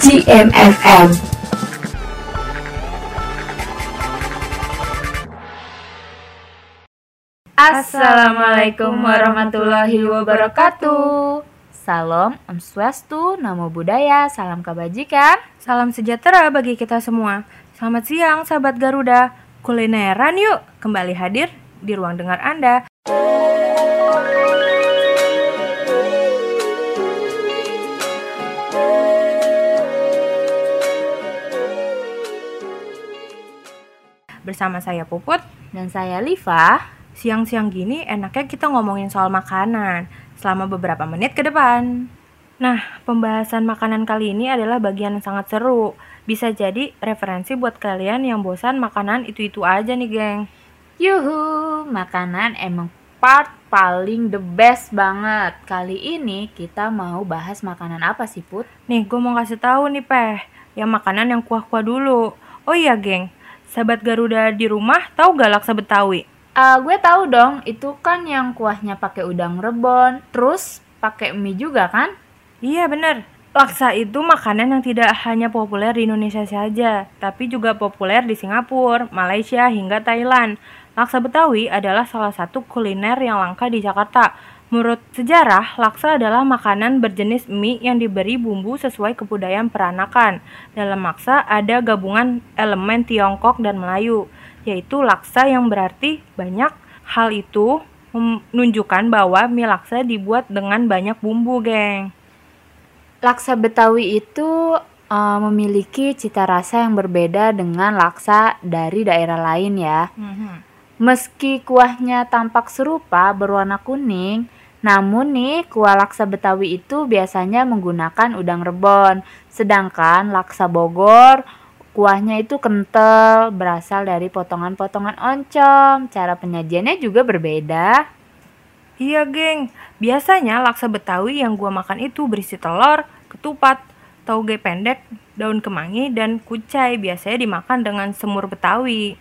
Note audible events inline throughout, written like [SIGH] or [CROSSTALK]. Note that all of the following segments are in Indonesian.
GMFM. Assalamualaikum warahmatullahi wabarakatuh. Salam, Om Swastu, Namo Buddhaya, salam kebajikan. Salam sejahtera bagi kita semua. Selamat siang sahabat Garuda. Kulineran yuk, kembali hadir di ruang dengar Anda. Bersama saya Puput, Dan saya Liva. siang-siang gini enaknya kita ngomongin soal makanan selama beberapa menit ke depan. Nah, pembahasan makanan kali ini adalah bagian yang sangat seru. Bisa jadi referensi buat kalian yang bosan makanan itu-itu aja nih, geng. Yuhu, makanan emang part paling the best banget. Kali ini kita mau bahas makanan apa sih, Put? Nih, gue mau kasih tahu nih, Peh. Yang makanan yang kuah-kuah dulu. Oh iya, geng. Sahabat Garuda di rumah tahu gak laksa Betawi? Eh, gue tahu dong, itu kan yang kuahnya pakai udang rebon, terus pakai mie juga kan? Iya, bener. Laksa itu makanan yang tidak hanya populer di Indonesia saja, tapi juga populer di Singapura, Malaysia, hingga Thailand. Laksa Betawi adalah salah satu kuliner yang langka di Jakarta. Menurut sejarah, laksa adalah makanan berjenis mie yang diberi bumbu sesuai kebudayaan peranakan. Dalam laksa ada gabungan elemen Tiongkok dan Melayu, yaitu laksa yang berarti banyak. Hal itu menunjukkan bahwa mie laksa dibuat dengan banyak bumbu, geng. Laksa Betawi itu eh, memiliki cita rasa yang berbeda dengan laksa dari daerah lain ya. Meski kuahnya tampak serupa berwarna kuning, namun nih kuah laksa Betawi itu biasanya menggunakan udang rebon. Sedangkan laksa Bogor kuahnya itu kental, berasal dari potongan-potongan oncom. Cara penyajiannya juga berbeda. Iya, geng. Biasanya laksa Betawi yang gua makan itu berisi telur, ketupat, tauge pendek, daun kemangi, dan kucai. Biasanya dimakan dengan semur Betawi.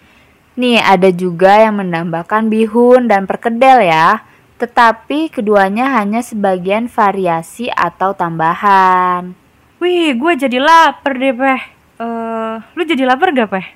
Nih ada juga yang menambahkan bihun dan perkedel ya. Tetapi keduanya hanya sebagian variasi atau tambahan. Wih, gue jadi lapar deh, Peh. Eh, lu jadi lapar gak, Peh?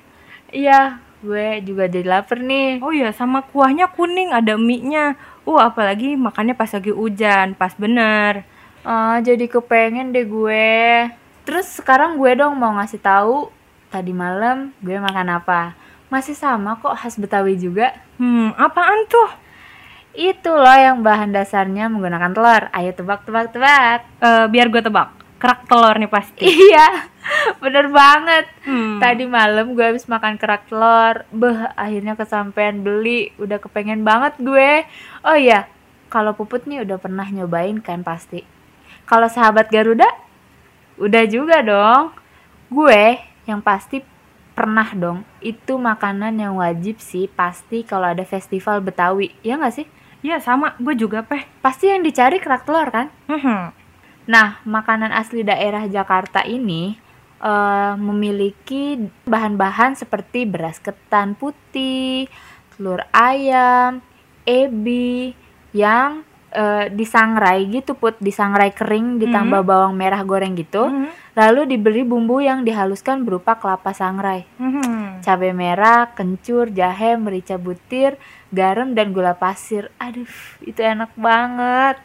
Iya, gue juga jadi lapar nih. Oh iya, sama kuahnya kuning, ada mie-nya. Uh, apalagi makannya pas lagi hujan, pas bener. Ah, jadi kepengen deh gue. Terus sekarang gue dong mau ngasih tahu tadi malam gue makan apa. Masih sama kok khas Betawi juga. Hmm, apaan tuh? Itu loh yang bahan dasarnya menggunakan telur. Ayo tebak tebak tebak. Eh, biar gue tebak. Kerak telur nih pasti. [LAUGHS] Iya, bener banget. Hmm. Tadi malam gue habis makan kerak telur. Beh, akhirnya kesampean beli. Udah kepengen banget gue. Oh iya, kalau Puput nih udah pernah nyobain kan pasti. Kalau sahabat Garuda, udah juga dong. Gue yang pasti pernah dong. Itu makanan yang wajib sih pasti kalau ada festival Betawi. Ya nggak sih? Iya, sama. Gue juga, Peh. Pasti yang dicari kerak telur kan? Hmm. Nah, makanan asli daerah Jakarta ini eh, memiliki bahan-bahan seperti beras ketan putih, telur ayam, ebi yang eh, disangrai gitu put, disangrai kering ditambah bawang merah goreng gitu. Mhm. Lalu diberi bumbu yang dihaluskan berupa kelapa sangrai, Mhm. cabai merah, kencur, jahe, merica butir, garam dan gula pasir. Aduh, itu enak banget.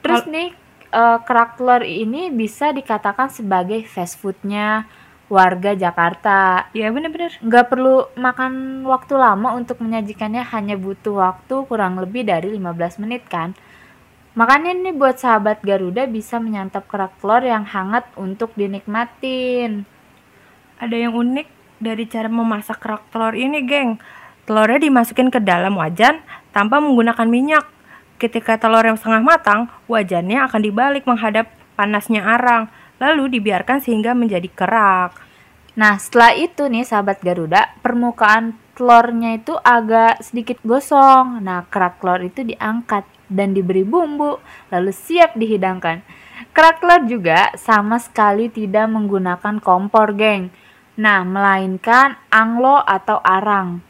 Terus nih eh, kerak telur ini bisa dikatakan sebagai fast foodnya warga Jakarta. Iya, bener-bener. Nggak perlu makan waktu lama untuk menyajikannya, hanya butuh waktu kurang lebih dari 15 menit kan. Makanya nih buat sahabat Garuda bisa menyantap kerak telur yang hangat untuk dinikmatin. Ada yang unik dari cara memasak kerak telur ini, geng. Telurnya dimasukin ke dalam wajan tanpa menggunakan minyak. Ketika telur yang setengah matang, wajannya akan dibalik menghadap panasnya arang, lalu dibiarkan sehingga menjadi kerak. Nah, setelah itu nih sahabat Garuda, permukaan telurnya itu agak sedikit gosong. Nah, kerak telur itu diangkat dan diberi bumbu, lalu siap dihidangkan. Kerak telur juga sama sekali tidak menggunakan kompor, geng. Nah, melainkan anglo atau arang.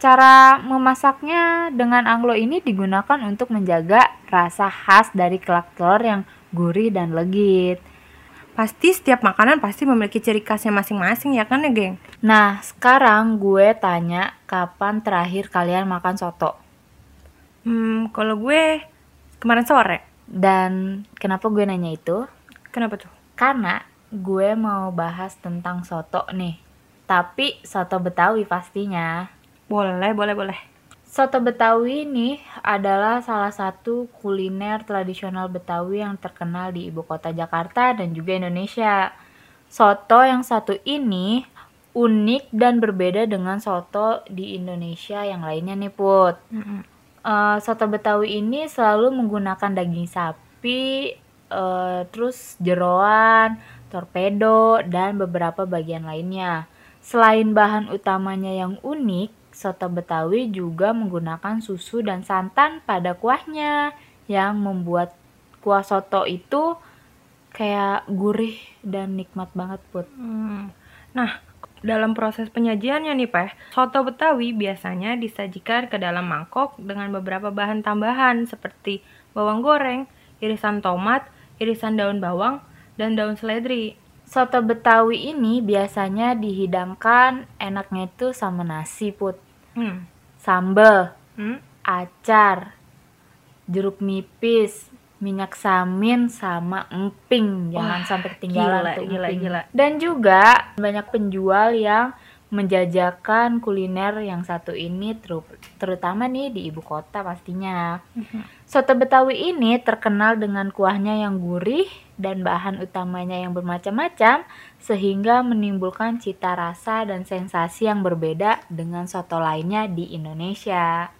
Cara memasaknya dengan anglo ini digunakan untuk menjaga rasa khas dari kerak telur yang gurih dan legit. Pasti setiap makanan pasti memiliki ciri khasnya masing-masing ya kan ya, geng? Nah, sekarang gue tanya kapan terakhir kalian makan soto? Hmm, kalau gue kemarin sore. Dan kenapa gue nanya itu? Kenapa tuh? Karena gue mau bahas tentang soto nih. Tapi soto Betawi pastinya. Boleh, boleh, boleh. Soto Betawi ini adalah salah satu kuliner tradisional Betawi yang terkenal di ibu kota Jakarta dan juga Indonesia. Soto yang satu ini unik dan berbeda dengan soto di Indonesia yang lainnya nih Put. Uh, soto Betawi ini selalu menggunakan daging sapi, uh, terus jeroan, torpedo, dan beberapa bagian lainnya. Selain bahan utamanya yang unik, soto Betawi juga menggunakan susu dan santan pada kuahnya yang membuat kuah soto itu kayak gurih dan nikmat banget put. Hmm. Nah, dalam proses penyajiannya nih Peh, soto Betawi biasanya disajikan ke dalam mangkok dengan beberapa bahan tambahan seperti bawang goreng, irisan tomat, irisan daun bawang, dan daun seledri. Soto Betawi ini biasanya dihidangkan enaknya itu sama nasi put hmm. sambal, hmm. acar, jeruk nipis, minyak samin sama emping. Jangan Wah, sampai ketinggalan gila, tuh gila. Gila. Dan juga banyak penjual yang menjajakan kuliner yang satu ini ter terutama nih di ibu kota pastinya. Mm-hmm. Soto Betawi ini terkenal dengan kuahnya yang gurih dan bahan utamanya yang bermacam-macam sehingga menimbulkan cita rasa dan sensasi yang berbeda dengan soto lainnya di Indonesia.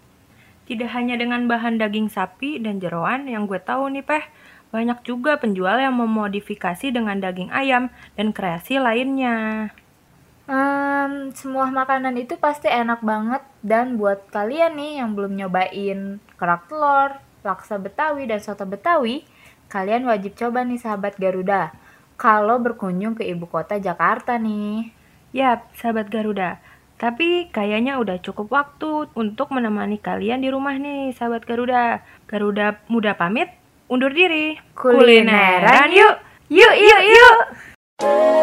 Tidak hanya dengan bahan daging sapi dan jeroan yang gue tahu nih Peh, banyak juga penjual yang memodifikasi dengan daging ayam dan kreasi lainnya. Um, semua makanan itu pasti enak banget dan buat kalian nih yang belum nyobain kerak telur, laksa Betawi dan soto Betawi, kalian wajib coba nih sahabat Garuda. Kalau berkunjung ke ibu kota Jakarta nih. Yap, sahabat Garuda. Tapi kayaknya udah cukup waktu untuk menemani kalian di rumah nih, sahabat Garuda. Garuda muda pamit, undur diri. Kulineran yuk! Yuk, yuk, yuk!